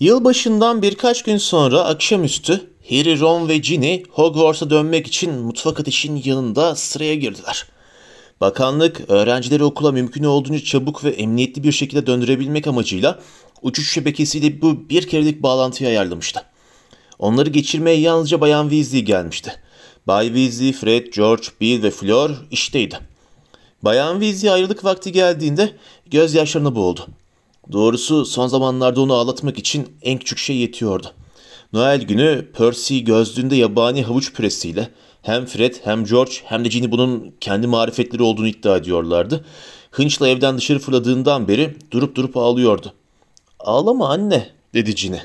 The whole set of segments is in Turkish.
Yılbaşından birkaç gün sonra akşamüstü Harry, Ron ve Ginny Hogwarts'a dönmek için mutfak ateşinin yanında sıraya girdiler. Bakanlık öğrencileri okula mümkün olduğunca çabuk ve emniyetli bir şekilde döndürebilmek amacıyla uçuş şebekesiyle bu bir kerelik bağlantıyı ayarlamıştı. Onları geçirmeye yalnızca Bayan Weasley gelmişti. Bay Weasley, Fred, George, Bill ve Fleur işteydi. Bayan Weasley ayrılık vakti geldiğinde gözyaşlarına boğuldu. Doğrusu son zamanlarda onu ağlatmak için en küçük şey yetiyordu. Noel günü Percy gözlüğünde yabani havuç püresiyle hem Fred hem George hem de Ginny bunun kendi marifetleri olduğunu iddia ediyorlardı. Hınçla evden dışarı fırladığından beri durup durup ağlıyordu. Ağlama anne dedi Ginny.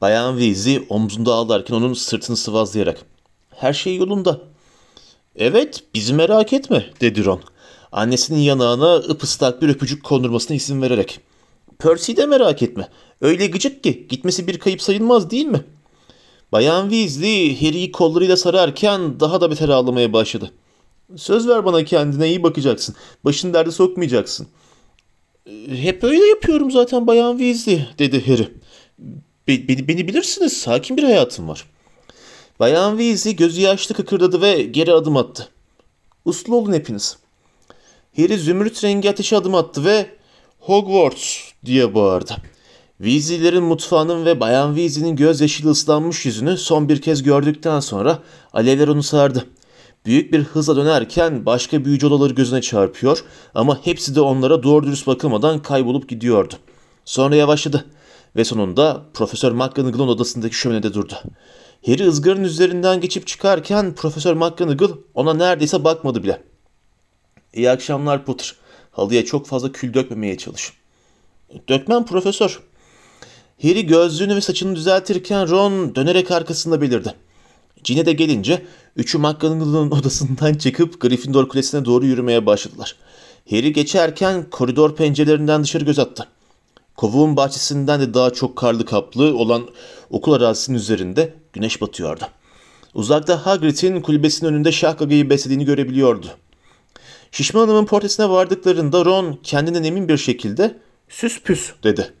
Bayan Weasley omzunda ağlarken onun sırtını sıvazlayarak. Her şey yolunda. Evet bizi merak etme dedi Ron. Annesinin yanağına ıpıslak bir öpücük kondurmasına izin vererek. Percy'yi de merak etme. Öyle gıcık ki gitmesi bir kayıp sayılmaz değil mi? Bayan Weasley Harry'i kollarıyla sararken daha da beter ağlamaya başladı. Söz ver bana kendine iyi bakacaksın. Başını derde sokmayacaksın. Hep öyle yapıyorum zaten Bayan Weasley dedi Harry. Be- beni, beni bilirsiniz sakin bir hayatım var. Bayan Weasley gözü yaşlı kıkırdadı ve geri adım attı. Uslu olun hepiniz. Harry zümrüt rengi ateşe adım attı ve Hogwarts diye bağırdı. Weasley'lerin mutfağının ve Bayan Weasley'nin gözyaşıyla ıslanmış yüzünü son bir kez gördükten sonra alevler onu sardı. Büyük bir hızla dönerken başka büyücü odaları gözüne çarpıyor ama hepsi de onlara doğru dürüst bakılmadan kaybolup gidiyordu. Sonra yavaşladı ve sonunda Profesör McGonagall'ın odasındaki şöminede durdu. Harry ızgarın üzerinden geçip çıkarken Profesör McGonagall ona neredeyse bakmadı bile. İyi akşamlar Potter. Halıya çok fazla kül dökmemeye çalış. Dökmem profesör. Harry gözlüğünü ve saçını düzeltirken Ron dönerek arkasında belirdi. Ginny de gelince üçü McGonagall'ın odasından çıkıp Gryffindor Kulesi'ne doğru yürümeye başladılar. Harry geçerken koridor pencerelerinden dışarı göz attı. Kovuğun bahçesinden de daha çok karlı kaplı olan okul arazisinin üzerinde güneş batıyordu. Uzakta Hagrid'in kulübesinin önünde şahkagayı beslediğini görebiliyordu. Şişman Hanım'ın portresine vardıklarında Ron kendinden emin bir şekilde süs püs dedi.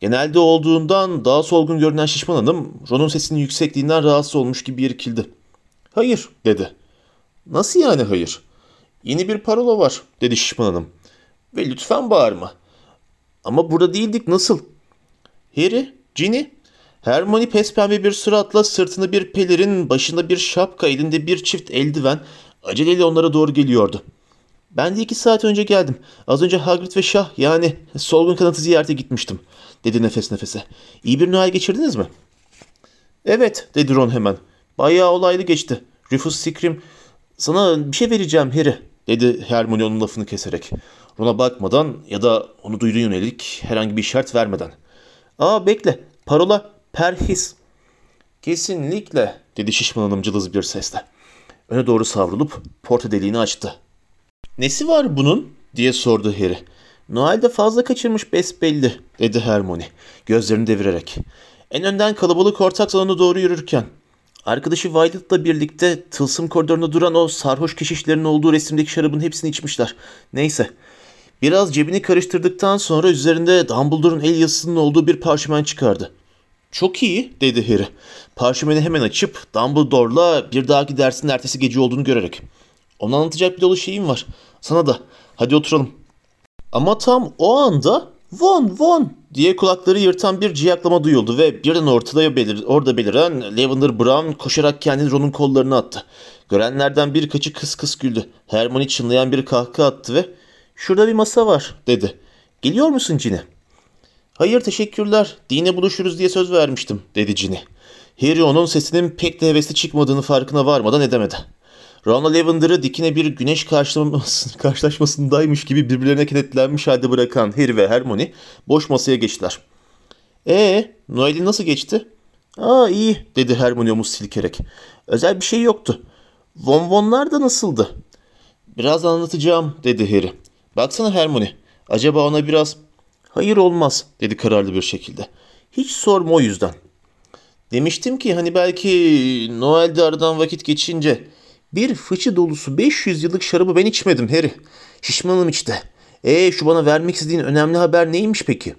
Genelde olduğundan daha solgun görünen Şişman Hanım Ron'un sesinin yüksekliğinden rahatsız olmuş gibi irkildi. Hayır dedi. Nasıl yani hayır? Yeni bir parola var dedi Şişman Hanım. Ve lütfen bağırma. Ama burada değildik nasıl? Harry, Ginny, Hermione pespembe bir suratla sırtında bir pelerin, başında bir şapka, elinde bir çift eldiven aceleyle onlara doğru geliyordu. Ben de iki saat önce geldim. Az önce Hagrid ve Şah yani solgun kanatı ziyarete gitmiştim. Dedi nefes nefese. İyi bir Noel geçirdiniz mi? Evet dedi Ron hemen. Bayağı olaylı geçti. Rufus Scrim sana bir şey vereceğim Harry dedi Hermione onun lafını keserek. Ron'a bakmadan ya da onu duyduğu yönelik herhangi bir işaret vermeden. Aa bekle parola perhis. Kesinlikle dedi şişman hanım cılız bir sesle. Öne doğru savrulup porta deliğini açtı. Nesi var bunun? diye sordu Harry. Noel'de fazla kaçırmış besbelli dedi Hermione gözlerini devirerek. En önden kalabalık ortak salona doğru yürürken. Arkadaşı Violet'la birlikte tılsım koridorunda duran o sarhoş keşişlerin olduğu resimdeki şarabın hepsini içmişler. Neyse. Biraz cebini karıştırdıktan sonra üzerinde Dumbledore'un el yazısının olduğu bir parşömen çıkardı. Çok iyi dedi Harry. Parşömeni hemen açıp Dumbledore'la bir dahaki dersin ertesi gece olduğunu görerek. Ona anlatacak bir dolu şeyim var. Sana da. Hadi oturalım. Ama tam o anda Von Von diye kulakları yırtan bir ciyaklama duyuldu ve birden ortada belir, orada beliren Lavender Brown koşarak kendini Ron'un kollarına attı. Görenlerden birkaçı kıs kıs güldü. Hermione çınlayan bir kahkaha attı ve ''Şurada bir masa var'' dedi. ''Geliyor musun Ginny?'' ''Hayır teşekkürler. Dine buluşuruz diye söz vermiştim'' dedi Ginny. Harry onun sesinin pek de hevesli çıkmadığını farkına varmadan edemedi. Ron'la Lavender'ı dikine bir güneş karşılaşmasındaymış gibi birbirlerine kenetlenmiş halde bırakan Harry ve Hermione boş masaya geçtiler. Ee, Noel'i nasıl geçti? Aa iyi dedi Hermione omuz silkerek. Özel bir şey yoktu. Von Von'lar da nasıldı? Biraz anlatacağım dedi Harry. Baksana Hermione. Acaba ona biraz... Hayır olmaz dedi kararlı bir şekilde. Hiç sorma o yüzden. Demiştim ki hani belki Noel'de aradan vakit geçince bir fıçı dolusu 500 yıllık şarabı ben içmedim Harry. Şişmanım işte. Ee şu bana vermek istediğin önemli haber neymiş peki?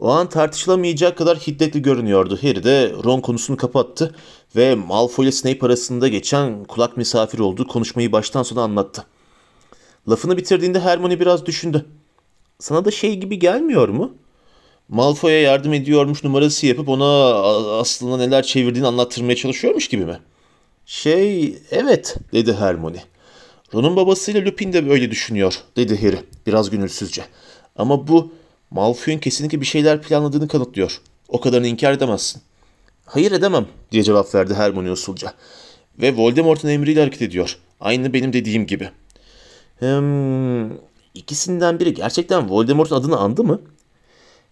O an tartışılamayacak kadar hiddetli görünüyordu. Harry de Ron konusunu kapattı ve Malfoy ile Snape arasında geçen kulak misafiri olduğu konuşmayı baştan sona anlattı. Lafını bitirdiğinde Hermione biraz düşündü. Sana da şey gibi gelmiyor mu? Malfoy'a yardım ediyormuş numarası yapıp ona aslında neler çevirdiğini anlattırmaya çalışıyormuş gibi mi? Şey, evet dedi Hermione. Ron'un babasıyla Lupin de böyle düşünüyor dedi Harry biraz gönülsüzce. Ama bu Malfoy'un kesinlikle bir şeyler planladığını kanıtlıyor. O kadarını inkar edemezsin. Hayır edemem diye cevap verdi Hermione usulca. Ve Voldemort'un emriyle hareket ediyor. Aynı benim dediğim gibi. Hmm, ikisinden biri gerçekten Voldemort'un adını andı mı?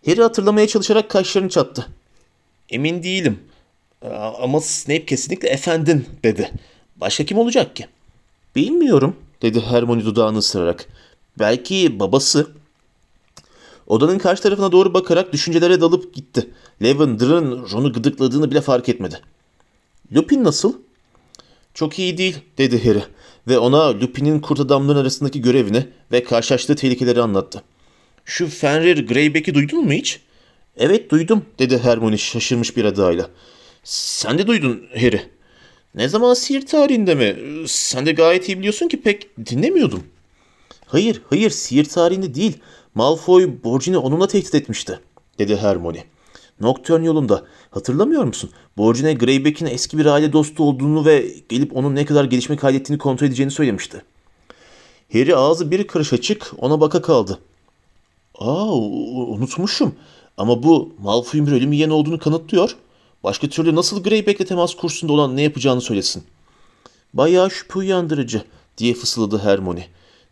Harry hatırlamaya çalışarak kaşlarını çattı. Emin değilim. Aa, Ama Snape kesinlikle efendin dedi. Başka kim olacak ki? Bilmiyorum dedi Hermione dudağını ısırarak. Belki babası. Odanın karşı tarafına doğru bakarak düşüncelere dalıp gitti. Lavender'ın Ron'u gıdıkladığını bile fark etmedi. Lupin nasıl? Çok iyi değil dedi Harry ve ona Lupin'in kurt adamların arasındaki görevini ve karşılaştığı tehlikeleri anlattı. Şu Fenrir Greyback'i duydun mu hiç? Evet duydum dedi Hermione şaşırmış bir edayla. Sen de duydun Harry. Ne zaman sihir tarihinde mi? Sen de gayet iyi biliyorsun ki pek dinlemiyordum. Hayır, hayır sihir tarihinde değil. Malfoy Borgin'i onunla tehdit etmişti, dedi Hermione. Nocturne yolunda. Hatırlamıyor musun? Borgin'e Greyback'in eski bir aile dostu olduğunu ve gelip onun ne kadar gelişme kaydettiğini kontrol edeceğini söylemişti. Harry ağzı bir karış açık ona baka kaldı. Aa unutmuşum. Ama bu Malfoy'un bir ölüm yiyen olduğunu kanıtlıyor. Başka türlü nasıl Greyback'le temas kursunda olan ne yapacağını söylesin. Bayağı şüphe uyandırıcı diye fısıldadı Hermione.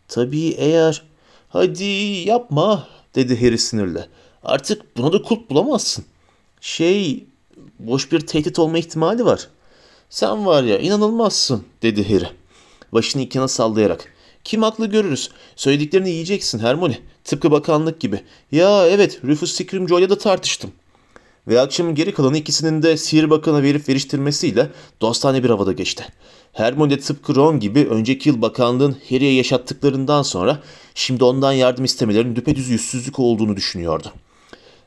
Tabii eğer... Hadi yapma dedi Harry sinirle. Artık buna da kulp bulamazsın. Şey boş bir tehdit olma ihtimali var. Sen var ya inanılmazsın dedi Harry. Başını iki yana sallayarak. Kim haklı görürüz. Söylediklerini yiyeceksin Hermione. Tıpkı bakanlık gibi. Ya evet Rufus Scrimgeour'la da tartıştım. Ve akşamın geri kalanı ikisinin de sihir bakana verip veriştirmesiyle dostane bir havada geçti. Hermione de tıpkı Ron gibi önceki yıl bakanlığın Harry'e yaşattıklarından sonra şimdi ondan yardım istemelerinin düpedüz yüzsüzlük olduğunu düşünüyordu.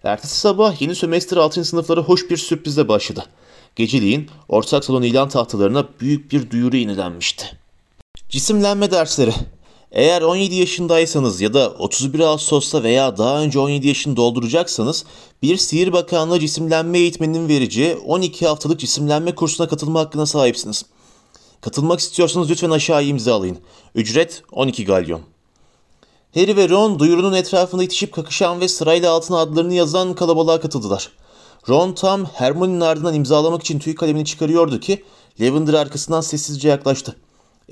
Ertesi sabah yeni sömestr 6. sınıflara hoş bir sürprizle başladı. Geceliğin ortak salon ilan tahtalarına büyük bir duyuru yenilenmişti. Cisimlenme dersleri. Eğer 17 yaşındaysanız ya da 31 Ağustos'ta veya daha önce 17 yaşını dolduracaksanız bir Sihir Bakanlığı cisimlenme eğitmeninin vereceği 12 haftalık cisimlenme kursuna katılma hakkına sahipsiniz. Katılmak istiyorsanız lütfen aşağıya imzalayın. Ücret 12 galyon. Harry ve Ron duyurunun etrafında itişip kakışan ve sırayla altına adlarını yazan kalabalığa katıldılar. Ron tam Hermione'nin ardından imzalamak için tüy kalemini çıkarıyordu ki Lavender arkasından sessizce yaklaştı.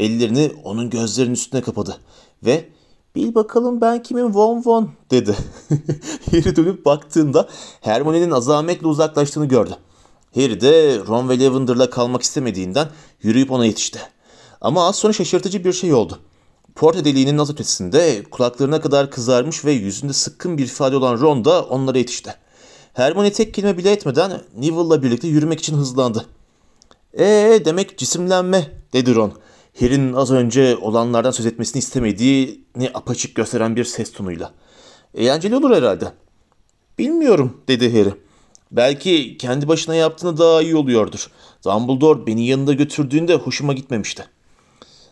Ellerini onun gözlerinin üstüne kapadı ve ''Bil bakalım ben kimim Von Von'' dedi. Harry dönüp baktığında Hermione'nin azametle uzaklaştığını gördü. Harry de Ron ve Lavender'la kalmak istemediğinden yürüyüp ona yetişti. Ama az sonra şaşırtıcı bir şey oldu. Porta deliğinin az ötesinde kulaklarına kadar kızarmış ve yüzünde sıkkın bir ifade olan Ron da onlara yetişti. Hermione tek kelime bile etmeden Neville'la birlikte yürümek için hızlandı. Ee demek cisimlenme dedi Ron. Harry'nin az önce olanlardan söz etmesini istemediğini apaçık gösteren bir ses tonuyla. Eğlenceli olur herhalde. Bilmiyorum dedi Harry. Belki kendi başına yaptığını daha iyi oluyordur. Dumbledore beni yanında götürdüğünde hoşuma gitmemişti.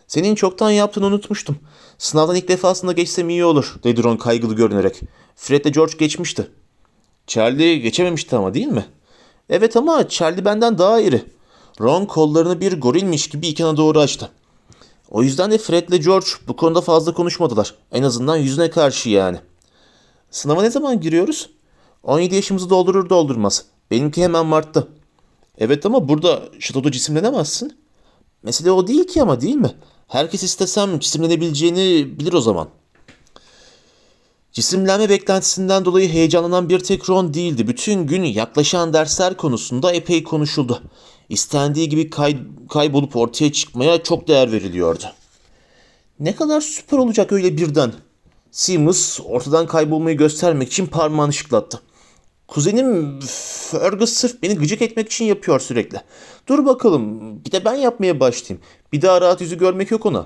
Senin çoktan yaptığını unutmuştum. Sınavdan ilk defasında geçsem iyi olur dedi Ron kaygılı görünerek. Fred de George geçmişti. Charlie geçememişti ama değil mi? Evet ama Charlie benden daha iri. Ron kollarını bir gorilmiş gibi ikana doğru açtı. O yüzden de Fred ile George bu konuda fazla konuşmadılar. En azından yüzüne karşı yani. Sınava ne zaman giriyoruz? 17 yaşımızı doldurur doldurmaz. Benimki hemen Mart'ta. Evet ama burada şatoda cisimlenemezsin. Mesele o değil ki ama değil mi? Herkes istesem cisimlenebileceğini bilir o zaman. Cisimlenme beklentisinden dolayı heyecanlanan bir tek Ron değildi. Bütün gün yaklaşan dersler konusunda epey konuşuldu. İstendiği gibi kay- kaybolup ortaya çıkmaya çok değer veriliyordu. Ne kadar süper olacak öyle birden. Seamus ortadan kaybolmayı göstermek için parmağını şıklattı. Kuzenim Fergus sırf beni gıcık etmek için yapıyor sürekli. Dur bakalım bir de ben yapmaya başlayayım. Bir daha rahat yüzü görmek yok ona.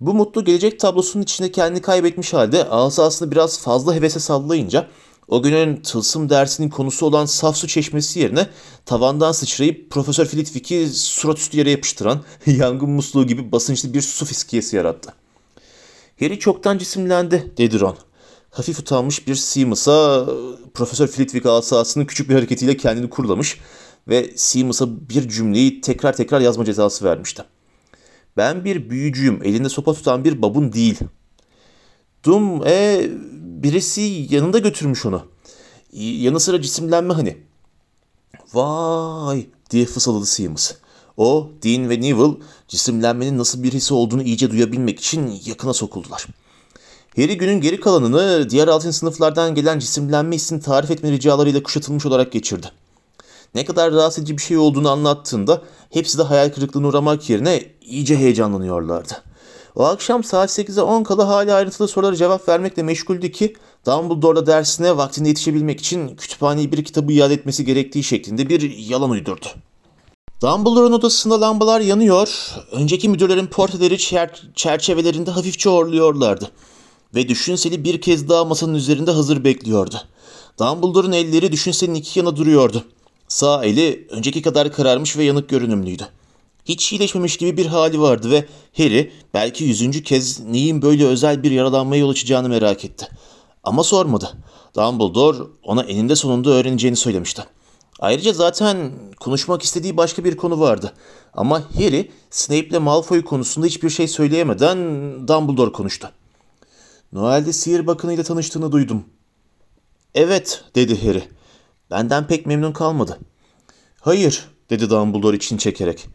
Bu mutlu gelecek tablosunun içinde kendini kaybetmiş halde asasını biraz fazla hevese sallayınca O günün tılsım dersinin konusu olan saf su çeşmesi yerine tavandan sıçrayıp Profesör Flitwick'i surat üstü yere yapıştıran yangın musluğu gibi basınçlı bir su fiskiyesi yarattı. Harry çoktan cisimlendi, dedi Ron. Hafif utanmış bir Seamus'a Profesör Flitwick asasının küçük bir hareketiyle kendini kurulamış ve Seamus'a bir cümleyi tekrar tekrar yazma cezası vermişti. Ben bir büyücüyüm, elinde sopa tutan bir babun değil. Dum, e, birisi yanında götürmüş onu. Yanı sıra cisimlenme hani. Vay diye fısıldadı Seamus. O, Dean ve Neville cisimlenmenin nasıl bir his olduğunu iyice duyabilmek için yakına sokuldular. Harry günün geri kalanını diğer altın sınıflardan gelen cisimlenme hissini tarif etme ricalarıyla kuşatılmış olarak geçirdi. Ne kadar rahatsız edici bir şey olduğunu anlattığında hepsi de hayal kırıklığına uğramak yerine iyice heyecanlanıyorlardı. O akşam saat 8'e 10 kala hala ayrıntılı sorulara cevap vermekle meşguldü ki Dumbledore'da dersine vaktinde yetişebilmek için kütüphaneyi bir kitabı iade etmesi gerektiği şeklinde bir yalan uydurdu. Dumbledore'un odasında lambalar yanıyor, önceki müdürlerin portreleri çer- çerçevelerinde hafifçe horluyorlardı. Ve düşünseli bir kez daha masanın üzerinde hazır bekliyordu. Dumbledore'un elleri düşünselin iki yana duruyordu. Sağ eli önceki kadar kararmış ve yanık görünümlüydü. Hiç iyileşmemiş gibi bir hali vardı ve Harry belki yüzüncü kez neyin böyle özel bir yaralanmaya yol açacağını merak etti. Ama sormadı. Dumbledore ona eninde sonunda öğreneceğini söylemişti. Ayrıca zaten konuşmak istediği başka bir konu vardı. Ama Harry Snape ile Malfoy konusunda hiçbir şey söyleyemeden Dumbledore konuştu. Noel'de sihir bakanıyla tanıştığını duydum. Evet, dedi Harry. Benden pek memnun kalmadı. Hayır, dedi Dumbledore için çekerek.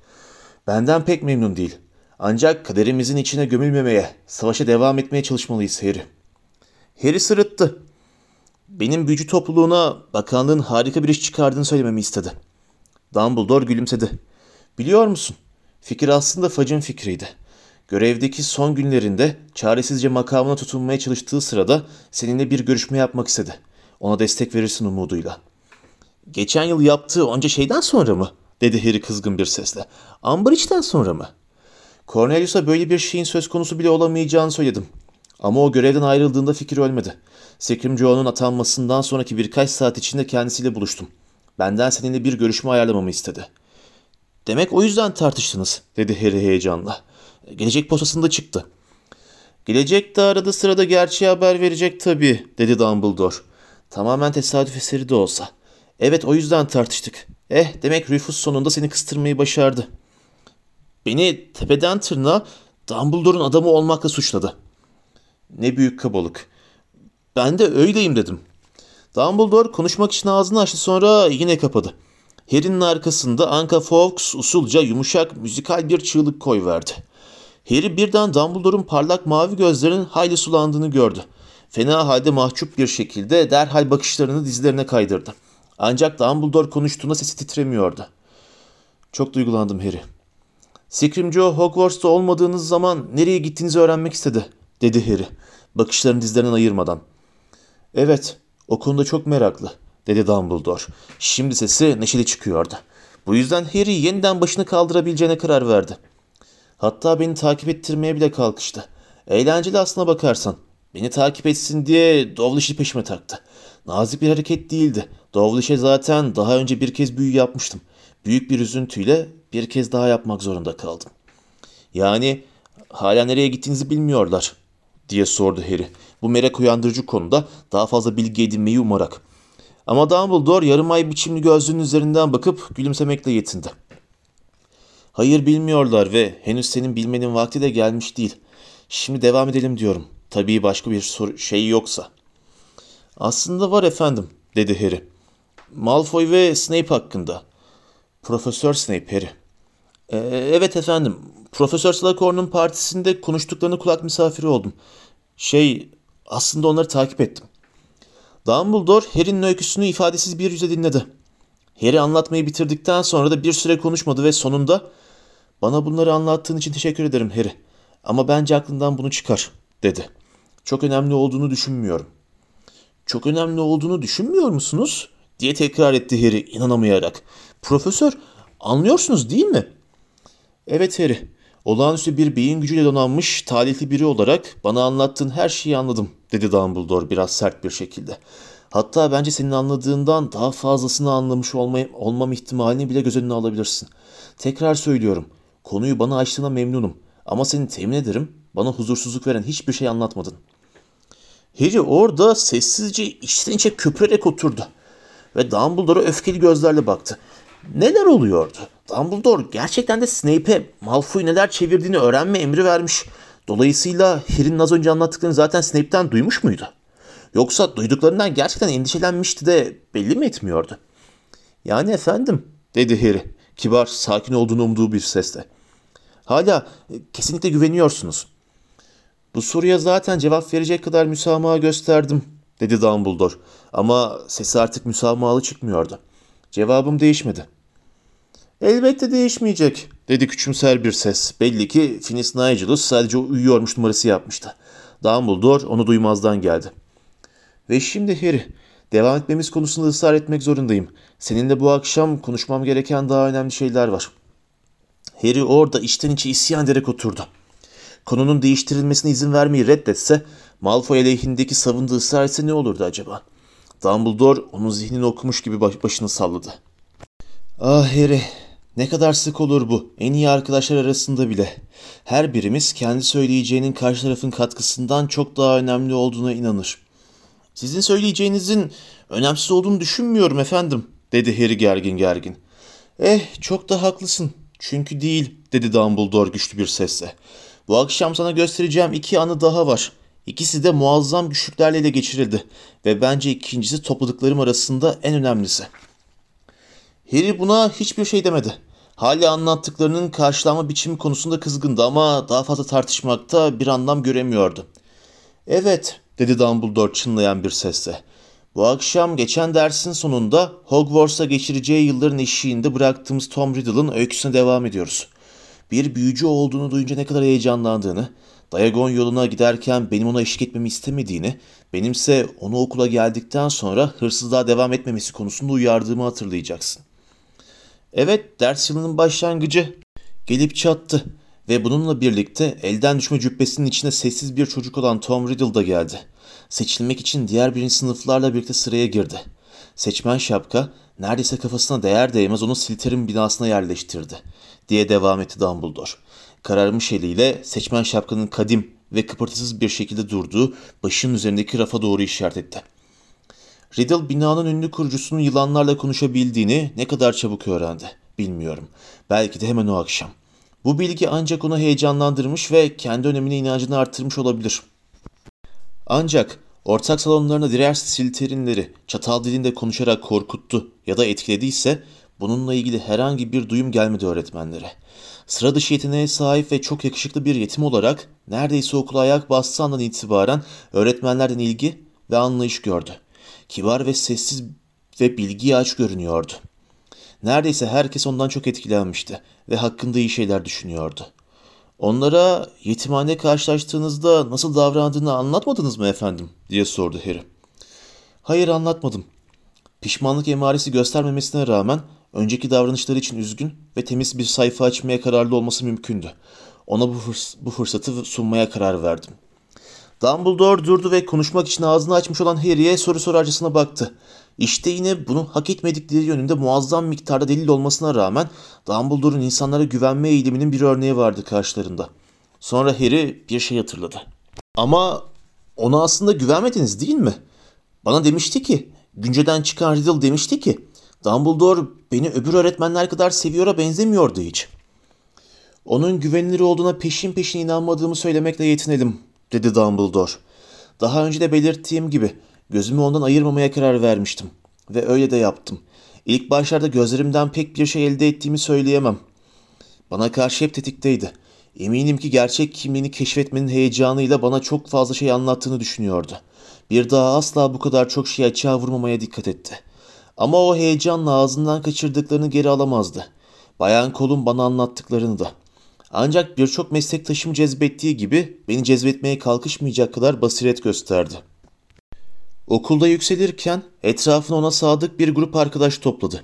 Benden pek memnun değil. Ancak kaderimizin içine gömülmemeye, savaşa devam etmeye çalışmalıyız Harry. Harry sırıttı. Benim büyücü topluluğuna bakanlığın harika bir iş çıkardığını söylememi istedi. Dumbledore gülümsedi. Biliyor musun? Fikir aslında Fudge'ın fikriydi. Görevdeki son günlerinde çaresizce makamına tutunmaya çalıştığı sırada seninle bir görüşme yapmak istedi. Ona destek verirsin umuduyla. Geçen yıl yaptığı onca şeyden sonra mı? Dedi Harry kızgın bir sesle. Umbridge'den sonra mı? Cornelius'a böyle bir şeyin söz konusu bile olamayacağını söyledim. Ama o görevden ayrıldığında fikir ölmedi. Scrimgeour'un atanmasından sonraki birkaç saat içinde kendisiyle buluştum. Benden seninle bir görüşme ayarlamamı istedi. Demek o yüzden tartıştınız, dedi Harry heyecanla. Gelecek postasında çıktı. Gelecek de arada sırada gerçeği haber verecek tabii, dedi Dumbledore. Tamamen tesadüf eseri de olsa. Evet o yüzden tartıştık. Eh demek Rufus sonunda seni kıstırmayı başardı. Beni tepeden tırnağa Dumbledore'un adamı olmakla suçladı. Ne büyük kabalık. Ben de öyleyim dedim. Dumbledore konuşmak için ağzını açtı sonra yine kapadı. Harry'nin arkasında Anka Fawkes usulca yumuşak müzikal bir çığlık koyverdi. Harry birden Dumbledore'un parlak mavi gözlerinin hayli sulandığını gördü. Fena halde mahcup bir şekilde derhal bakışlarını dizlerine kaydırdı. Ancak Dumbledore konuştuğunda sesi titremiyordu. Çok duygulandım Harry. Scrimgeour Hogwarts'ta olmadığınız zaman nereye gittiğinizi öğrenmek istedi, dedi Harry, bakışlarını dizlerinden ayırmadan. Evet, o konuda çok meraklı, dedi Dumbledore. Şimdi sesi neşeli çıkıyordu. Bu yüzden Harry yeniden başını kaldırabileceğine karar verdi. Hatta beni takip ettirmeye bile kalkıştı. Eğlenceli aslına bakarsan. Beni takip etsin diye Dovlish'i peşime taktı. Nazik bir hareket değildi. Dovlish'e zaten daha önce bir kez büyü yapmıştım. Büyük bir üzüntüyle bir kez daha yapmak zorunda kaldım. Yani hala nereye gittiğinizi bilmiyorlar diye sordu Harry. Bu merak uyandırıcı konuda daha fazla bilgi edinmeyi umarak. Ama Dumbledore yarım ay biçimli gözlüğünün üzerinden bakıp gülümsemekle yetindi. Hayır bilmiyorlar ve henüz senin bilmenin vakti de gelmiş değil. Şimdi devam edelim diyorum. Tabii başka bir soru şey yoksa. Aslında var efendim, dedi Harry. Malfoy ve Snape hakkında. Profesör Snape Harry. Ee, evet efendim. Profesör Slughorn'un partisinde konuştuklarını kulak misafiri oldum. Şey, aslında onları takip ettim. Dumbledore Harry'nin öyküsünü ifadesiz bir yüze dinledi. Harry anlatmayı bitirdikten sonra da bir süre konuşmadı ve sonunda ''Bana bunları anlattığın için teşekkür ederim Harry. Ama bence aklından bunu çıkar.'' dedi. ''Çok önemli olduğunu düşünmüyorum.'' ''Çok önemli olduğunu düşünmüyor musunuz?'' Diye tekrar etti Harry inanamayarak. ''Profesör, anlıyorsunuz değil mi?'' ''Evet Harry. Olağanüstü bir beyin gücüyle donanmış, talihli biri olarak bana anlattığın her şeyi anladım.'' dedi Dumbledore biraz sert bir şekilde. Hatta bence senin anladığından daha fazlasını anlamış olmay- olmam ihtimalini bile göz önüne alabilirsin. Tekrar söylüyorum. Konuyu bana açtığına memnunum. Ama seni temin ederim bana huzursuzluk veren hiçbir şey anlatmadın. Harry orada sessizce içten içe köpürerek oturdu. Ve Dumbledore'a öfkeli gözlerle baktı. Neler oluyordu? Dumbledore gerçekten de Snape'e Malfoy neler çevirdiğini öğrenme emri vermiş. Dolayısıyla Harry'nin az önce anlattıklarını zaten Snape'ten duymuş muydu? Yoksa duyduklarından gerçekten endişelenmişti de belli mi etmiyordu? Yani efendim, dedi Harry, kibar, sakin olduğunu umduğu bir sesle. Hala e, kesinlikle güveniyorsunuz. Bu soruya zaten cevap verecek kadar müsamaha gösterdim, dedi Dumbledore. Ama sesi artık müsamahalı çıkmıyordu. Cevabım değişmedi. Elbette değişmeyecek, dedi küçümser bir ses. Belli ki Finis Nigelus sadece uyuyormuş numarası yapmıştı. Dumbledore onu duymazdan geldi. Ve şimdi Harry, devam etmemiz konusunda ısrar etmek zorundayım. Seninle bu akşam konuşmam gereken daha önemli şeyler var. Harry orada içten içe isyan ederek oturdu. Konunun değiştirilmesine izin vermeyi reddetse, Malfoy aleyhindeki savunduğu ısrar ne olurdu acaba? Dumbledore onun zihnini okumuş gibi baş- başını salladı. Ah Harry, ne kadar sık olur bu, en iyi arkadaşlar arasında bile. Her birimiz kendi söyleyeceğinin karşı tarafın katkısından çok daha önemli olduğuna inanır. Sizin söyleyeceğinizin önemsiz olduğunu düşünmüyorum efendim, dedi Harry gergin gergin. Eh, çok da haklısın. Çünkü değil, dedi Dumbledore güçlü bir sesle. Bu akşam sana göstereceğim iki anı daha var. İkisi de muazzam güçlüklerle ele geçirildi ve bence ikincisi topladıklarım arasında en önemlisi. Harry buna hiçbir şey demedi. Hala anlattıklarının karşılama biçimi konusunda kızgındı ama daha fazla tartışmakta bir anlam göremiyordu. Evet, dedi Dumbledore çınlayan bir sesle. Bu akşam geçen dersin sonunda Hogwarts'a geçireceği yılların eşiğinde bıraktığımız Tom Riddle'ın öyküsüne devam ediyoruz. Bir büyücü olduğunu duyunca ne kadar heyecanlandığını, Diagon yoluna giderken benim ona eşlik etmemi istemediğini, benimse onu okula geldikten sonra hırsızlığa devam etmemesi konusunda uyardığımı hatırlayacaksın. Evet, ders yılının başlangıcı gelip çattı ve bununla birlikte elden düşme cübbesinin içinde sessiz bir çocuk olan Tom Riddle da geldi. Seçilmek için diğer birinci sınıflarla birlikte sıraya girdi. Seçmen şapka neredeyse kafasına değer değmez onu Slytherin binasına yerleştirdi diye devam etti Dumbledore. Kararmış eliyle seçmen şapkanın kadim ve kıpırtısız bir şekilde durduğu başının üzerindeki rafa doğru işaret etti. Riddle binanın ünlü kurucusunun yılanlarla konuşabildiğini ne kadar çabuk öğrendi bilmiyorum. Belki de hemen o akşam. Bu bilgi ancak onu heyecanlandırmış ve kendi önemine inancını arttırmış olabilir. Ancak ortak salonlarında diğer silterinleri çatal dilinde konuşarak korkuttu ya da etkilediyse bununla ilgili herhangi bir duyum gelmedi öğretmenlere. Sıra dışı yeteneğe sahip ve çok yakışıklı bir yetim olarak neredeyse okula ayak bastığı andan itibaren öğretmenlerden ilgi ve anlayış gördü. Kibar ve sessiz ve bilgiye aç görünüyordu. Neredeyse herkes ondan çok etkilenmişti ve hakkında iyi şeyler düşünüyordu. Onlara yetimhane karşılaştığınızda nasıl davrandığını anlatmadınız mı efendim? diye sordu Harry. Hayır anlatmadım. Pişmanlık emaresi göstermemesine rağmen önceki davranışları için üzgün ve temiz bir sayfa açmaya kararlı olması mümkündü. Ona bu, fırs- bu fırsatı sunmaya karar verdim. Dumbledore durdu ve konuşmak için ağzını açmış olan Harry'e soru sorarcasına baktı. İşte yine bunun hak etmedikleri yönünde muazzam miktarda delil olmasına rağmen Dumbledore'un insanlara güvenme eğiliminin bir örneği vardı karşılarında. Sonra Harry bir şey hatırladı. Ama ona aslında güvenmediniz değil mi? Bana demişti ki, günceden çıkan Riddle demişti ki, Dumbledore beni öbür öğretmenler kadar seviyor'a benzemiyordu hiç. Onun güvenilir olduğuna peşin peşin inanmadığımı söylemekle yetinelim, dedi Dumbledore. Daha önce de belirttiğim gibi gözümü ondan ayırmamaya karar vermiştim. Ve öyle de yaptım. İlk başlarda gözlerimden pek bir şey elde ettiğimi söyleyemem. Bana karşı hep tetikteydi. Eminim ki gerçek kimliğini keşfetmenin heyecanıyla bana çok fazla şey anlattığını düşünüyordu. Bir daha asla bu kadar çok şey açığa vurmamaya dikkat etti. Ama o heyecanla ağzından kaçırdıklarını geri alamazdı. Bayan Kol'un bana anlattıklarını da. Ancak birçok meslektaşım cezbettiği gibi beni cezbetmeye kalkışmayacak kadar basiret gösterdi. Okulda yükselirken etrafına ona sadık bir grup arkadaş topladı.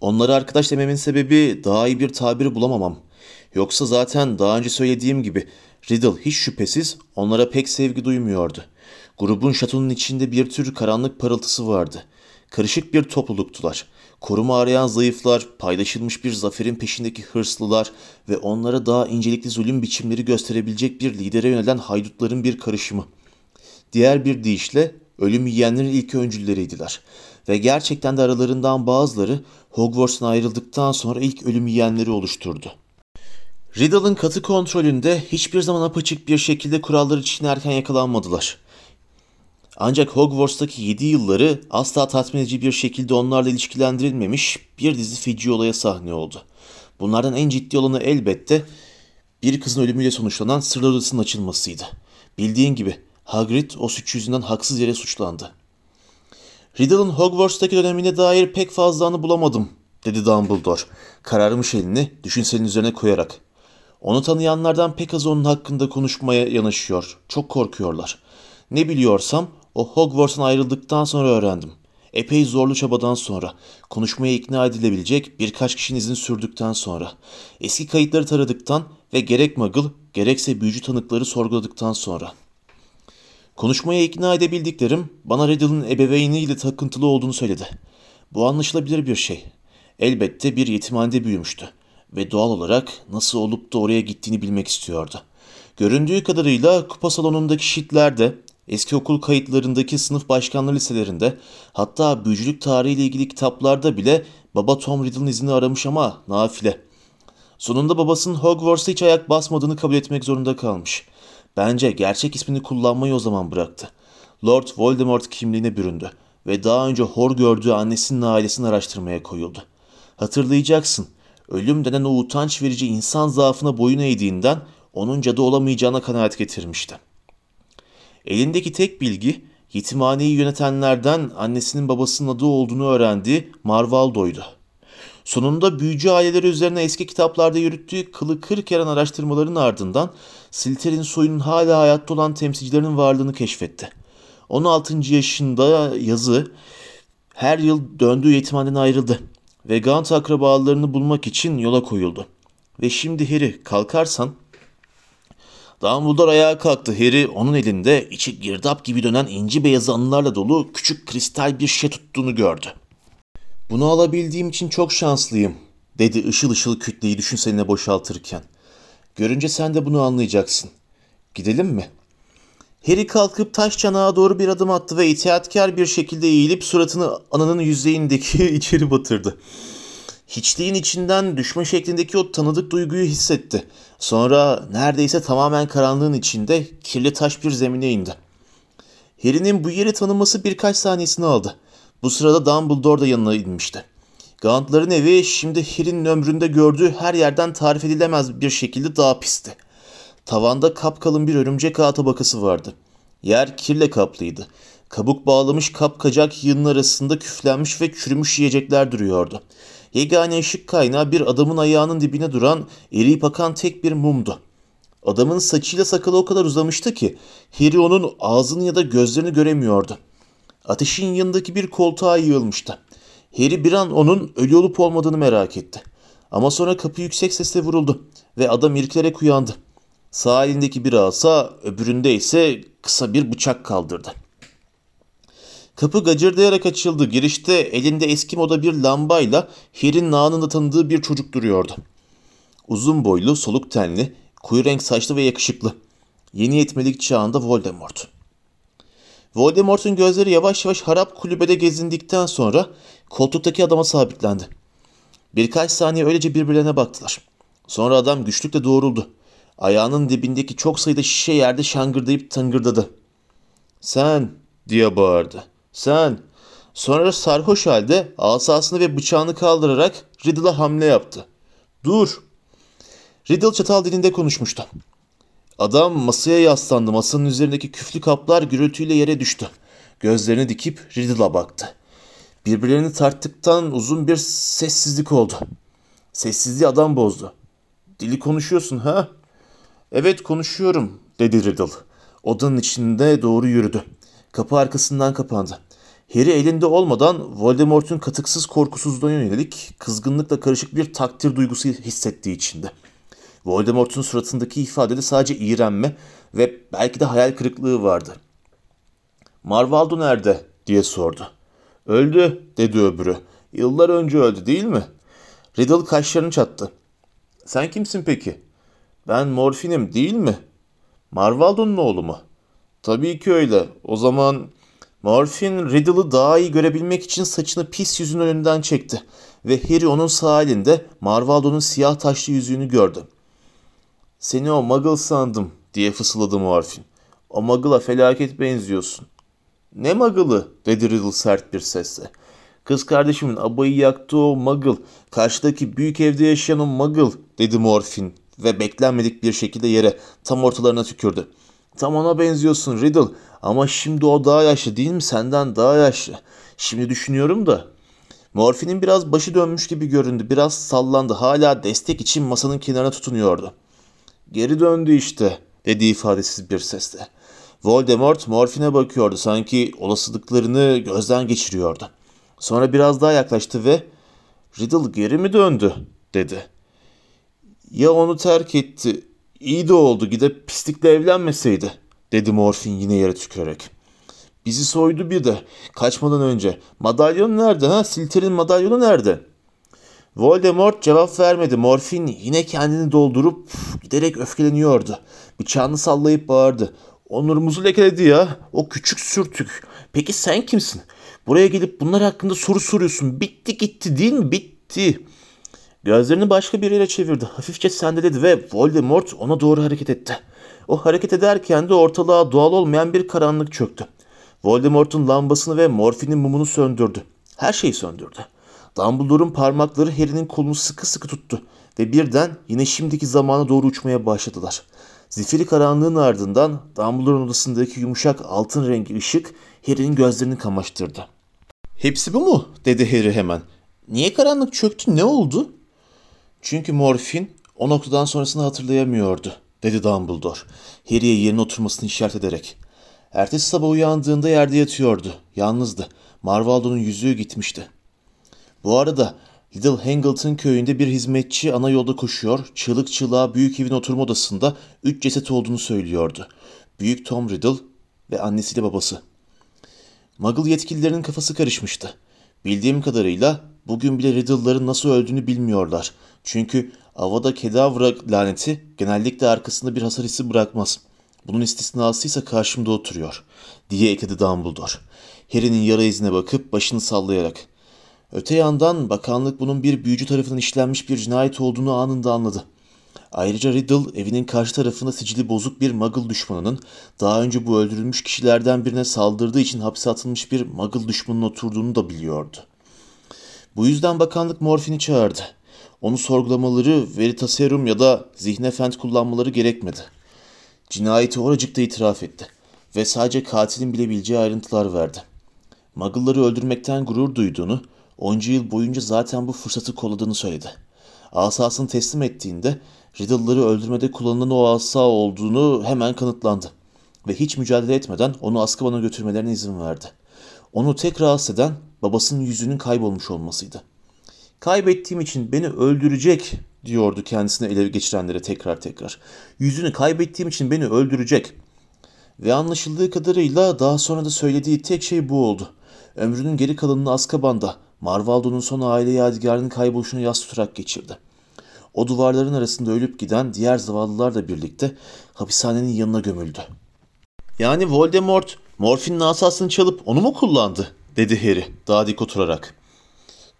Onları arkadaş dememin sebebi daha iyi bir tabiri bulamamam. Yoksa zaten daha önce söylediğim gibi Riddle hiç şüphesiz onlara pek sevgi duymuyordu. Grubun şatonun içinde bir tür karanlık parıltısı vardı. Karışık bir topluluktular. Koruma arayan zayıflar, paylaşılmış bir zaferin peşindeki hırslılar ve onlara daha incelikli zulüm biçimleri gösterebilecek bir lidere yönelen haydutların bir karışımı. Diğer bir deyişle ölüm yiyenlerin ilk öncülleriydiler. Ve gerçekten de aralarından bazıları Hogwarts'tan ayrıldıktan sonra ilk ölüm yiyenleri oluşturdu. Riddle'ın katı kontrolünde hiçbir zaman apaçık bir şekilde kuralları çiğnerken yakalanmadılar. Ancak Hogwarts'taki 7 yılları asla tatmin edici bir şekilde onlarla ilişkilendirilmemiş bir dizi feci olaya sahne oldu. Bunlardan en ciddi olanı elbette bir kızın ölümüyle sonuçlanan sırlar odasının açılmasıydı. Bildiğin gibi Hagrid o suç yüzünden haksız yere suçlandı. Riddle'ın Hogwarts'taki dönemine dair pek fazla anı bulamadım, dedi Dumbledore. Kararmış elini düşünselin üzerine koyarak. Onu tanıyanlardan pek az onun hakkında konuşmaya yanaşıyor. Çok korkuyorlar. Ne biliyorsam o Hogwarts'tan ayrıldıktan sonra öğrendim. Epey zorlu çabadan sonra, konuşmaya ikna edilebilecek birkaç kişinin izini sürdükten sonra, eski kayıtları taradıktan ve gerek Muggle gerekse büyücü tanıkları sorguladıktan sonra. Konuşmaya ikna edebildiklerim bana Riddle'ın ebeveyniyle takıntılı olduğunu söyledi. Bu anlaşılabilir bir şey. Elbette bir yetimhanede büyümüştü ve doğal olarak nasıl olup da oraya gittiğini bilmek istiyordu. Göründüğü kadarıyla kupa salonundaki şitlerde, eski okul kayıtlarındaki sınıf başkanlığı liselerinde, hatta büyücülük tarihiyle ilgili kitaplarda bile baba Tom Riddle'ın izini aramış ama nafile. Sonunda babasının Hogwarts'a hiç ayak basmadığını kabul etmek zorunda kalmış. Bence gerçek ismini kullanmayı o zaman bıraktı. Lord Voldemort kimliğine büründü ve daha önce hor gördüğü annesinin ailesini araştırmaya koyuldu. Hatırlayacaksın, ölüm denen o utanç verici insan zaafına boyun eğdiğinden onun cadı olamayacağına kanaat getirmişti. Elindeki tek bilgi yetimhaneyi yönetenlerden annesinin babasının adı olduğunu öğrendiği Marvaldo'ydu. Sonunda büyücü aileleri üzerine eski kitaplarda yürüttüğü kılı kırk yaran araştırmaların ardından Slytherin soyunun hala hayatta olan temsilcilerinin varlığını keşfetti. 16. yaşında yazı her yıl döndüğü yetimhaneden ayrıldı ve Gaunt akrabalarını bulmak için yola koyuldu. Ve şimdi Harry kalkarsan Dumbledore ayağa kalktı. Harry onun elinde içi girdap gibi dönen inci beyazı anılarla dolu küçük kristal bir şey tuttuğunu gördü. Bunu alabildiğim için çok şanslıyım, dedi ışıl ışıl kütleyi düşünseline boşaltırken. Görünce sen de bunu anlayacaksın. Gidelim mi? Harry kalkıp taş çanağa doğru bir adım attı ve itaatkar bir şekilde eğilip suratını ananın yüzeyindeki içeri batırdı. Hiçliğin içinden düşme şeklindeki o tanıdık duyguyu hissetti. Sonra neredeyse tamamen karanlığın içinde kirli taş bir zemine indi. Harry'nin bu yeri tanıması birkaç saniyesini aldı. Bu sırada Dumbledore da yanına inmişti. Gaunt'ların evi şimdi Harry'nin ömründe gördüğü her yerden tarif edilemez bir şekilde daha pisti. Tavanda kapkalın bir örümcek ağ tabakası vardı. Yer kirle kaplıydı. Kabuk bağlamış kapkacak yığının arasında küflenmiş ve çürümüş yiyecekler duruyordu. Yegane ışık kaynağı bir adamın ayağının dibine duran eriyip akan tek bir mumdu. Adamın saçıyla sakalı o kadar uzamıştı ki Harry onun ağzını ya da gözlerini göremiyordu. Ateşin yanındaki bir koltuğa yığılmıştı. Harry bir an onun ölü olup olmadığını merak etti. Ama sonra kapı yüksek sesle vuruldu ve adam irkilerek uyandı. Sağ elindeki bir asa, öbüründe ise kısa bir bıçak kaldırdı. Kapı gacırdayarak açıldı. Girişte elinde eski moda bir lambayla Harry'nin anında tanıdığı bir çocuk duruyordu. Uzun boylu, soluk tenli, koyu renk saçlı ve yakışıklı. Yeni yetmelik çağında Voldemort. Voldemort'un gözleri yavaş yavaş harap kulübede gezindikten sonra koltuktaki adama sabitlendi. Birkaç saniye öylece birbirlerine baktılar. Sonra adam güçlükle doğruldu. Ayağının dibindeki çok sayıda şişe yerde şangırdayıp tıngırdadı. Sen diye bağırdı. Sen. Sonra sarhoş halde asasını ve bıçağını kaldırarak Riddle'a hamle yaptı. Dur. Riddle çatal dilinde konuşmuştu. Adam masaya yaslandı. Masanın üzerindeki küflü kaplar gürültüyle yere düştü. Gözlerini dikip Riddle'a baktı. Birbirlerini tarttıktan uzun bir sessizlik oldu. Sessizliği adam bozdu. Dili konuşuyorsun ha? Evet konuşuyorum dedi Riddle. Odanın içinde doğru yürüdü. Kapı arkasından kapandı. Harry elinde olmadan Voldemort'un katıksız korkusuzluğuna yönelik kızgınlıkla karışık bir takdir duygusu hissettiği içinde. Voldemort'un suratındaki ifadede sadece iğrenme ve belki de hayal kırıklığı vardı. Marvaldo nerede diye sordu. Öldü dedi öbürü. Yıllar önce öldü değil mi? Riddle kaşlarını çattı. Sen kimsin peki? Ben morfinim değil mi? Marvaldo'nun oğlu mu? Tabii ki öyle. O zaman Morfin Riddle'ı daha iyi görebilmek için saçını pis yüzün önünden çekti. Ve Harry onun sağ elinde Marvaldo'nun siyah taşlı yüzüğünü gördü. Seni o muggle sandım diye fısıldadı Morfin. O muggle'a felaket benziyorsun. Ne muggle'ı dedi Riddle sert bir sesle. Kız kardeşimin abayı yaktığı o muggle, karşıdaki büyük evde yaşayan o muggle dedi Morfin ve beklenmedik bir şekilde yere tam ortalarına tükürdü. Tam ona benziyorsun Riddle ama şimdi o daha yaşlı değil mi senden daha yaşlı. Şimdi düşünüyorum da. Morfin'in biraz başı dönmüş gibi göründü. Biraz sallandı. Hala destek için masanın kenarına tutunuyordu. Geri döndü işte dedi ifadesiz bir sesle. Voldemort Morfin'e bakıyordu. Sanki olasılıklarını gözden geçiriyordu. Sonra biraz daha yaklaştı ve Riddle geri mi döndü dedi. Ya onu terk etti. İyi de oldu gidip pislikle evlenmeseydi dedi Morfin yine yere tükürerek. Bizi soydu bir de kaçmadan önce. Madalyon nerede ha? Silter'in madalyonu nerede? Voldemort cevap vermedi. Morfin yine kendini doldurup giderek öfkeleniyordu. Bıçağını sallayıp bağırdı. Onurumuzu lekeledi ya. O küçük sürtük. Peki sen kimsin? Buraya gelip bunlar hakkında soru soruyorsun. Bitti gitti değil mi? Bitti. Gözlerini başka bir yere çevirdi. Hafifçe sendeledi ve Voldemort ona doğru hareket etti. O hareket ederken de ortalığa doğal olmayan bir karanlık çöktü. Voldemort'un lambasını ve morfinin mumunu söndürdü. Her şeyi söndürdü. Dumbledore'un parmakları Harry'nin kolunu sıkı sıkı tuttu ve birden yine şimdiki zamana doğru uçmaya başladılar. Zifiri karanlığın ardından Dumbledore'un odasındaki yumuşak altın rengi ışık Harry'nin gözlerini kamaştırdı. Hepsi bu mu? dedi Harry hemen. Niye karanlık çöktü? Ne oldu? Çünkü Morfin o noktadan sonrasını hatırlayamıyordu, dedi Dumbledore. Harry'e yerine oturmasını işaret ederek. Ertesi sabah uyandığında yerde yatıyordu. Yalnızdı. Marvaldo'nun yüzüğü gitmişti. Bu arada Little Hangleton köyünde bir hizmetçi ana yolda koşuyor, çığlık çığlığa büyük evin oturma odasında üç ceset olduğunu söylüyordu. Büyük Tom Riddle ve annesiyle babası. Muggle yetkililerinin kafası karışmıştı. Bildiğim kadarıyla bugün bile Riddle'ların nasıl öldüğünü bilmiyorlar. Çünkü Avada Kedavra laneti genellikle arkasında bir hasar hissi bırakmaz. Bunun istisnası ise karşımda oturuyor, diye ekledi Dumbledore. Harry'nin yara izine bakıp başını sallayarak. Öte yandan bakanlık bunun bir büyücü tarafından işlenmiş bir cinayet olduğunu anında anladı. Ayrıca Riddle evinin karşı tarafında sicili bozuk bir Muggle düşmanının daha önce bu öldürülmüş kişilerden birine saldırdığı için hapse atılmış bir Muggle düşmanının oturduğunu da biliyordu. Bu yüzden bakanlık Morfin'i çağırdı. Onu sorgulamaları Veritaserum ya da Zihnefend kullanmaları gerekmedi. Cinayeti oracıkta itiraf etti ve sadece katilin bilebileceği ayrıntılar verdi. Muggle'ları öldürmekten gurur duyduğunu, onca yıl boyunca zaten bu fırsatı kolladığını söyledi. Asasını teslim ettiğinde Riddle'ları öldürmede kullanılan o asa olduğunu hemen kanıtlandı ve hiç mücadele etmeden onu Azkaban'a götürmelerine izin verdi. Onu tek rahatsız eden babasının yüzünün kaybolmuş olmasıydı. Kaybettiğim için beni öldürecek diyordu kendisine ele geçirenlere tekrar tekrar. Yüzünü kaybettiğim için beni öldürecek. Ve anlaşıldığı kadarıyla daha sonra da söylediği tek şey bu oldu. Ömrünün geri kalanını Azkaban'da Marvaldo'nun son aile yadigarının kayboluşunu yas tutarak geçirdi. O duvarların arasında ölüp giden diğer zavallılarla birlikte hapishanenin yanına gömüldü. Yani Voldemort morfinin asasını çalıp onu mu kullandı? dedi Harry daha dik oturarak.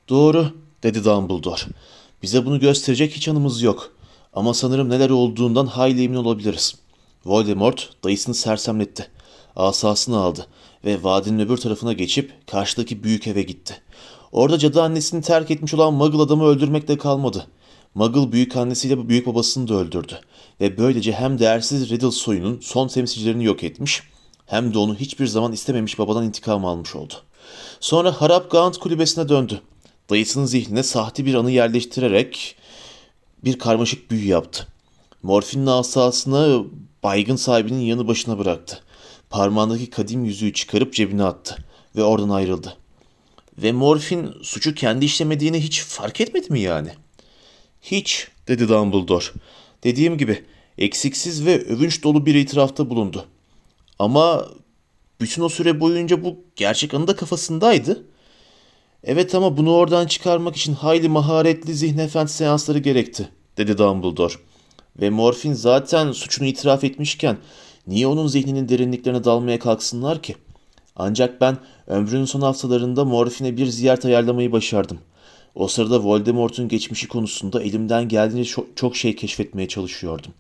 Doğru dedi Dumbledore. Bize bunu gösterecek hiç anımız yok. Ama sanırım neler olduğundan hayli emin olabiliriz. Voldemort dayısını sersemletti. Asasını aldı ve vadinin öbür tarafına geçip karşıdaki büyük eve gitti. Orada cadı annesini terk etmiş olan Muggle adamı öldürmekle kalmadı. Muggle büyük annesiyle büyük babasını da öldürdü. Ve böylece hem değersiz Riddle soyunun son temsilcilerini yok etmiş hem de onu hiçbir zaman istememiş babadan intikam almış oldu. Sonra Harap Gaunt kulübesine döndü. Dayısının zihnine sahte bir anı yerleştirerek bir karmaşık büyü yaptı. Morfinin asasını baygın sahibinin yanı başına bıraktı. Parmağındaki kadim yüzüğü çıkarıp cebine attı ve oradan ayrıldı. Ve Morfin suçu kendi işlemediğini hiç fark etmedi mi yani? Hiç, dedi Dumbledore. Dediğim gibi eksiksiz ve övünç dolu bir itirafta bulundu. Ama bütün o süre boyunca bu gerçek anı da kafasındaydı. Evet ama bunu oradan çıkarmak için hayli maharetli zihnefendi seansları gerekti, dedi Dumbledore. Ve morfin zaten suçunu itiraf etmişken niye onun zihninin derinliklerine dalmaya kalksınlar ki? Ancak ben ömrünün son haftalarında morfine bir ziyaret ayarlamayı başardım. O sırada Voldemort'un geçmişi konusunda elimden geldiğince çok şey keşfetmeye çalışıyordum.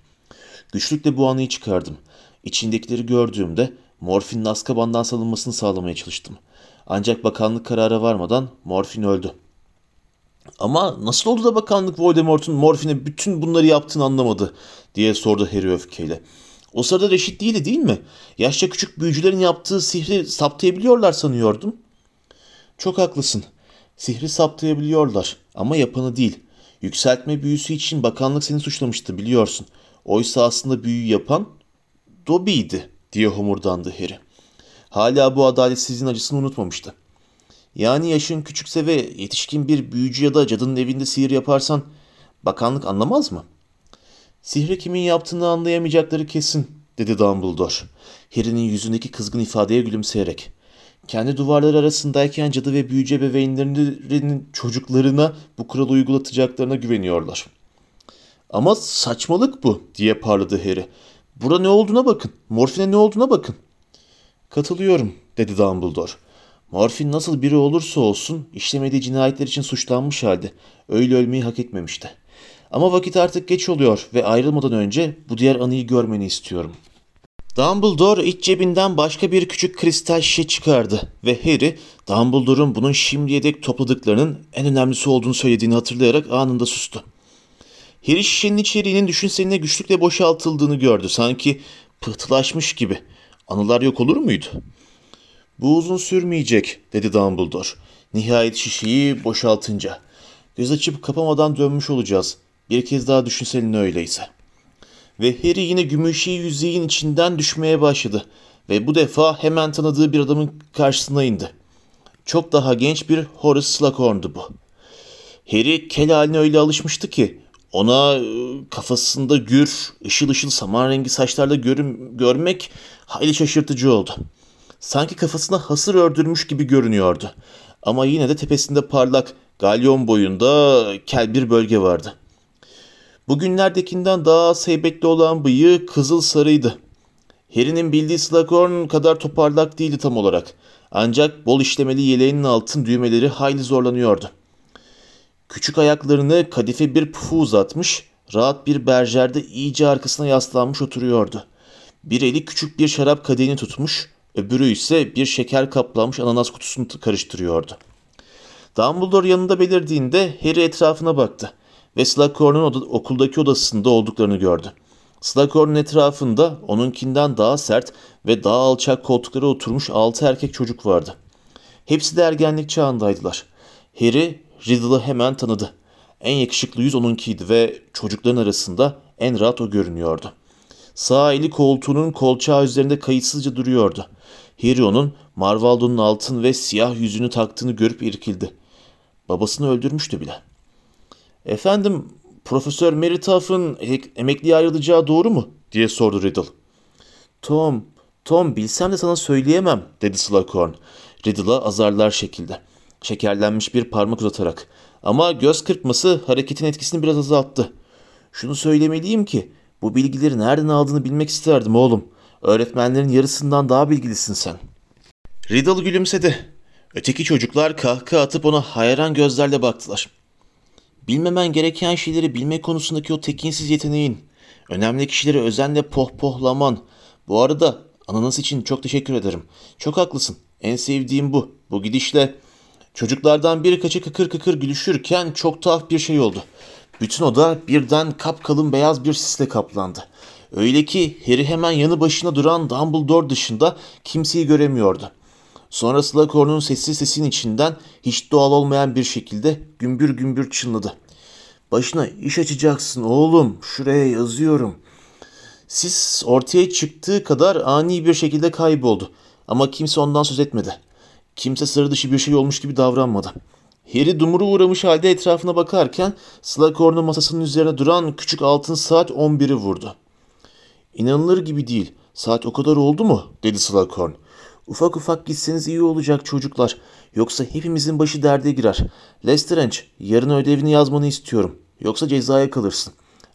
Güçlükle bu anıyı çıkardım. İçindekileri gördüğümde morfinin Azkaban'dan salınmasını sağlamaya çalıştım. Ancak bakanlık karara varmadan morfin öldü. Ama nasıl oldu da bakanlık Voldemort'un morfine bütün bunları yaptığını anlamadı diye sordu Harry öfkeyle. O sırada reşit değildi değil mi? Yaşça küçük büyücülerin yaptığı sihri saptayabiliyorlar sanıyordum. Çok haklısın. Sihri saptayabiliyorlar ama yapanı değil. Yükseltme büyüsü için bakanlık seni suçlamıştı biliyorsun. Oysa aslında büyü yapan Dobby'ydi diye homurdandı Harry. Hala bu adaletsizliğin acısını unutmamıştı. Yani yaşın küçükse ve yetişkin bir büyücü ya da cadının evinde sihir yaparsan bakanlık anlamaz mı? Sihri kimin yaptığını anlayamayacakları kesin, dedi Dumbledore. Harry'nin yüzündeki kızgın ifadeye gülümseyerek. Kendi duvarları arasındayken cadı ve büyücü ebeveynlerinin çocuklarına bu kuralı uygulatacaklarına güveniyorlar. Ama saçmalık bu, diye parladı Harry. Bura ne olduğuna bakın, morfine ne olduğuna bakın. Katılıyorum, dedi Dumbledore. Morfin nasıl biri olursa olsun işlemediği cinayetler için suçlanmış halde öyle ölmeyi hak etmemişti. Ama vakit artık geç oluyor ve ayrılmadan önce bu diğer anıyı görmeni istiyorum. Dumbledore iç cebinden başka bir küçük kristal şişe çıkardı ve Harry, Dumbledore'un bunun şimdiye dek topladıklarının en önemlisi olduğunu söylediğini hatırlayarak anında sustu. Harry şişenin içeriğinin düşünseline güçlükle boşaltıldığını gördü. Sanki pıhtılaşmış gibi. Anılar yok olur muydu? Bu uzun sürmeyecek, dedi Dumbledore. Nihayet şişeyi boşaltınca. Göz açıp kapamadan dönmüş olacağız. Bir kez daha düşünsenin öyleyse. Ve Harry yine gümüşi yüzeyin içinden düşmeye başladı. Ve bu defa hemen tanıdığı bir adamın karşısına indi. Çok daha genç bir Horace Slughorn'du bu. Harry kel haline öyle alışmıştı ki ona e, kafasında gür, ışıl ışıl saman rengi saçlarla görüm, görmek hayli şaşırtıcı oldu. Sanki kafasına hasır ördürmüş gibi görünüyordu. Ama yine de tepesinde parlak, galyon boyunda kel bir bölge vardı. Bugünlerdekinden daha az heybetli olan bıyığı kızıl sarıydı. Harry'nin bildiği Slughorn kadar toparlak değildi tam olarak. Ancak bol işlemeli yeleğinin altın düğmeleri hayli zorlanıyordu. Küçük ayaklarını kadife bir pufu uzatmış, rahat bir berjerde iyice arkasına yaslanmış oturuyordu. Bir eli küçük bir şarap kadehini tutmuş, öbürü ise bir şeker kaplanmış ananas kutusunu karıştırıyordu. Dumbledore yanında belirdiğinde Harry etrafına baktı ve Slughorn'un oda, okuldaki odasında olduklarını gördü. Slughorn'un etrafında onunkinden daha sert ve daha alçak koltuklara oturmuş altı erkek çocuk vardı. Hepsi de ergenlik çağındaydılar. Harry Riddle'ı hemen tanıdı. En yakışıklı yüz onunkiydi ve çocukların arasında en rahat o görünüyordu. Sağ eli koltuğunun kolçağı üzerinde kayıtsızca duruyordu. Harry onun Marvaldo'nun altın ve siyah yüzünü taktığını görüp irkildi. Babasını öldürmüştü bile. Efendim, Profesör Meritaff'ın emekliye ayrılacağı doğru mu? diye sordu Riddle. Tom, Tom bilsem de sana söyleyemem dedi Slughorn. Riddle'a azarlar şekilde. Şekerlenmiş bir parmak uzatarak. Ama göz kırpması hareketin etkisini biraz azalttı. Şunu söylemeliyim ki bu bilgileri nereden aldığını bilmek isterdim oğlum. Öğretmenlerin yarısından daha bilgilisin sen. Riddle gülümsedi. Öteki çocuklar kahkaha atıp ona hayran gözlerle baktılar. Bilmemen gereken şeyleri bilme konusundaki o tekinsiz yeteneğin, önemli kişileri özenle pohpohlaman. Bu arada ananas için çok teşekkür ederim. Çok haklısın. En sevdiğim bu. Bu gidişle çocuklardan birkaçı kıkır kıkır gülüşürken çok tuhaf bir şey oldu. Bütün oda birden kapkalın beyaz bir sisle kaplandı. Öyle ki Harry hemen yanı başına duran Dumbledore dışında kimseyi göremiyordu. Sonra Slughorn'un sessiz sesin içinden hiç doğal olmayan bir şekilde gümbür gümbür çınladı. Başına iş açacaksın oğlum, şuraya yazıyorum. Sis ortaya çıktığı kadar ani bir şekilde kayboldu. Ama kimse ondan söz etmedi. Kimse sır dışı bir şey olmuş gibi davranmadı. Harry dumuru uğramış halde etrafına bakarken Slughorn'un masasının üzerine duran küçük altın saat 11'i vurdu. İnanılır gibi değil. Saat o kadar oldu mu? dedi Slughorn. Ufak ufak gitseniz iyi olacak çocuklar. Yoksa hepimizin başı derde girer. Lestrange, yarın ödevini yazmanı istiyorum. Yoksa cezaya kalırsın.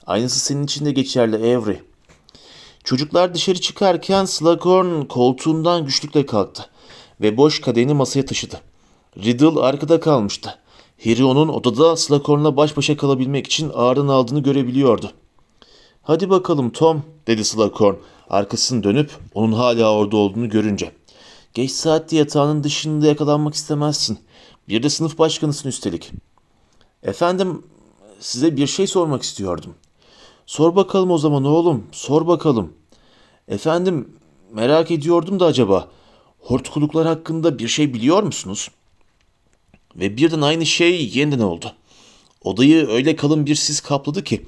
Aynısı senin için de geçerli Avery. Çocuklar dışarı çıkarken Slughorn koltuğundan güçlükle kalktı ve boş kadehini masaya taşıdı. Riddle arkada kalmıştı. Harry onun odada Slughorn'la baş başa kalabilmek için ağırdan aldığını görebiliyordu. Hadi bakalım Tom, dedi Slughorn arkasını dönüp onun hala orada olduğunu görünce. Geç saatte yatağının dışında yakalanmak istemezsin. Bir de sınıf başkanısın üstelik. Efendim, size bir şey sormak istiyordum. Sor bakalım o zaman oğlum, sor bakalım. Efendim, merak ediyordum da acaba hortkuluklar hakkında bir şey biliyor musunuz? Ve birden aynı şey yeniden oldu. Odayı öyle kalın bir sis kapladı ki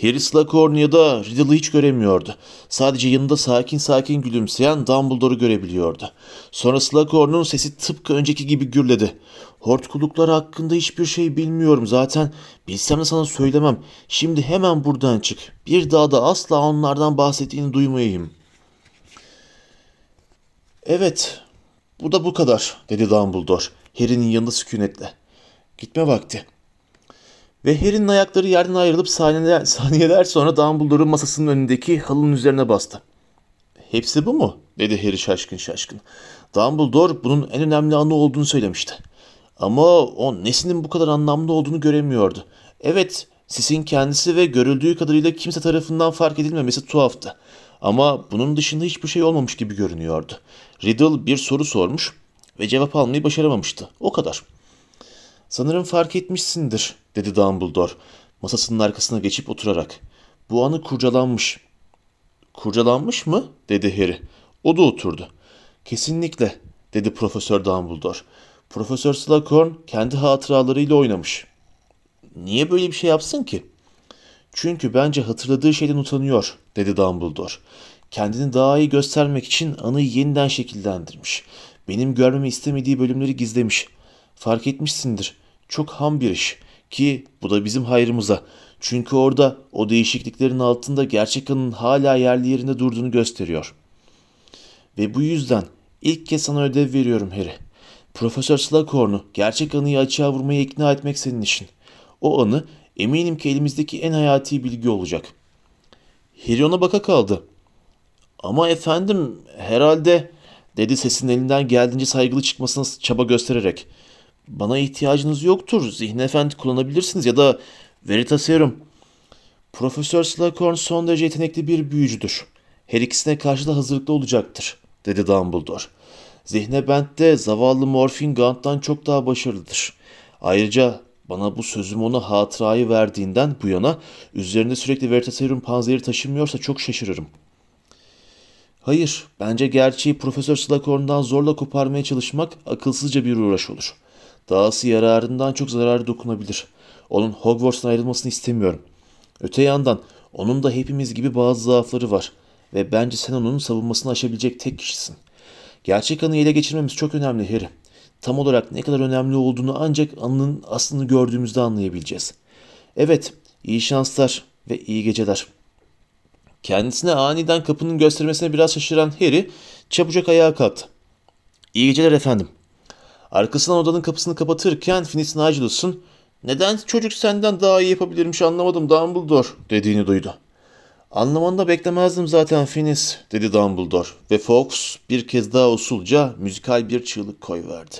Harry Slughorn ya da Riddle'ı hiç göremiyordu. Sadece yanında sakin sakin gülümseyen Dumbledore'u görebiliyordu. Sonra Slughorn'un sesi tıpkı önceki gibi gürledi. Hortkuluklar hakkında hiçbir şey bilmiyorum zaten. Bilsem de sana söylemem. Şimdi hemen buradan çık. Bir daha da asla onlardan bahsettiğini duymayayım. Evet, bu da bu kadar, dedi Dumbledore, Harry'nin yanında sükunetle. Gitme vakti. Ve Harry'nin ayakları yerden ayrılıp saniyeler, saniyeler sonra Dumbledore'un masasının önündeki halının üzerine bastı. Hepsi bu mu? dedi Harry şaşkın şaşkın. Dumbledore bunun en önemli anı olduğunu söylemişti. Ama o nesinin bu kadar anlamlı olduğunu göremiyordu. Evet, sisin kendisi ve görüldüğü kadarıyla kimse tarafından fark edilmemesi tuhaftı. Ama bunun dışında hiçbir şey olmamış gibi görünüyordu. Riddle bir soru sormuş ve cevap almayı başaramamıştı. O kadar. Sanırım fark etmişsindir, dedi Dumbledore, masasının arkasına geçip oturarak. Bu anı kurcalanmış. Kurcalanmış mı? dedi Harry. O da oturdu. Kesinlikle, dedi Profesör Dumbledore. Profesör Slughorn kendi hatıralarıyla oynamış. Niye böyle bir şey yapsın ki? Çünkü bence hatırladığı şeyden utanıyor, dedi Dumbledore. Kendini daha iyi göstermek için anıyı yeniden şekillendirmiş. Benim görmemi istemediği bölümleri gizlemiş. Fark etmişsindir. Çok ham bir iş. Ki bu da bizim hayrımıza. Çünkü orada o değişikliklerin altında gerçek anın hala yerli yerinde durduğunu gösteriyor. Ve bu yüzden ilk kez sana ödev veriyorum Harry. Profesör Slughorn'u gerçek anıyı açığa vurmaya ikna etmek senin işin. O anı eminim ki elimizdeki en hayati bilgi olacak. Harry ona baka kaldı. Ama efendim herhalde dedi sesin elinden geldiğince saygılı çıkmasına çaba göstererek. Bana ihtiyacınız yoktur. Zihni efendi kullanabilirsiniz ya da Veritaserum. Profesör Slughorn son derece yetenekli bir büyücüdür. Her ikisine karşı da hazırlıklı olacaktır, dedi Dumbledore. Zihne Bent de zavallı Morfin Gaunt'tan çok daha başarılıdır. Ayrıca bana bu sözüm ona hatırayı verdiğinden bu yana üzerinde sürekli Veritaserum panzehiri taşımıyorsa çok şaşırırım. Hayır, bence gerçeği Profesör Slughorn'dan zorla koparmaya çalışmak akılsızca bir uğraş olur. Dahası yararından çok zararı dokunabilir. Onun Hogwarts'tan ayrılmasını istemiyorum. Öte yandan onun da hepimiz gibi bazı zaafları var ve bence sen onun savunmasını aşabilecek tek kişisin. Gerçek anıyı ele geçirmemiz çok önemli Harry. Tam olarak ne kadar önemli olduğunu ancak anının aslını gördüğümüzde anlayabileceğiz. Evet, iyi şanslar ve iyi geceler. Kendisine aniden kapının göstermesine biraz şaşıran Harry çabucak ayağa kalktı. İyi geceler efendim. Arkasından odanın kapısını kapatırken Finis Nigelus'un neden çocuk senden daha iyi yapabilirmiş anlamadım Dumbledore dediğini duydu. Anlamanı da beklemezdim zaten Finis dedi Dumbledore ve Fox bir kez daha usulca müzikal bir çığlık koyverdi.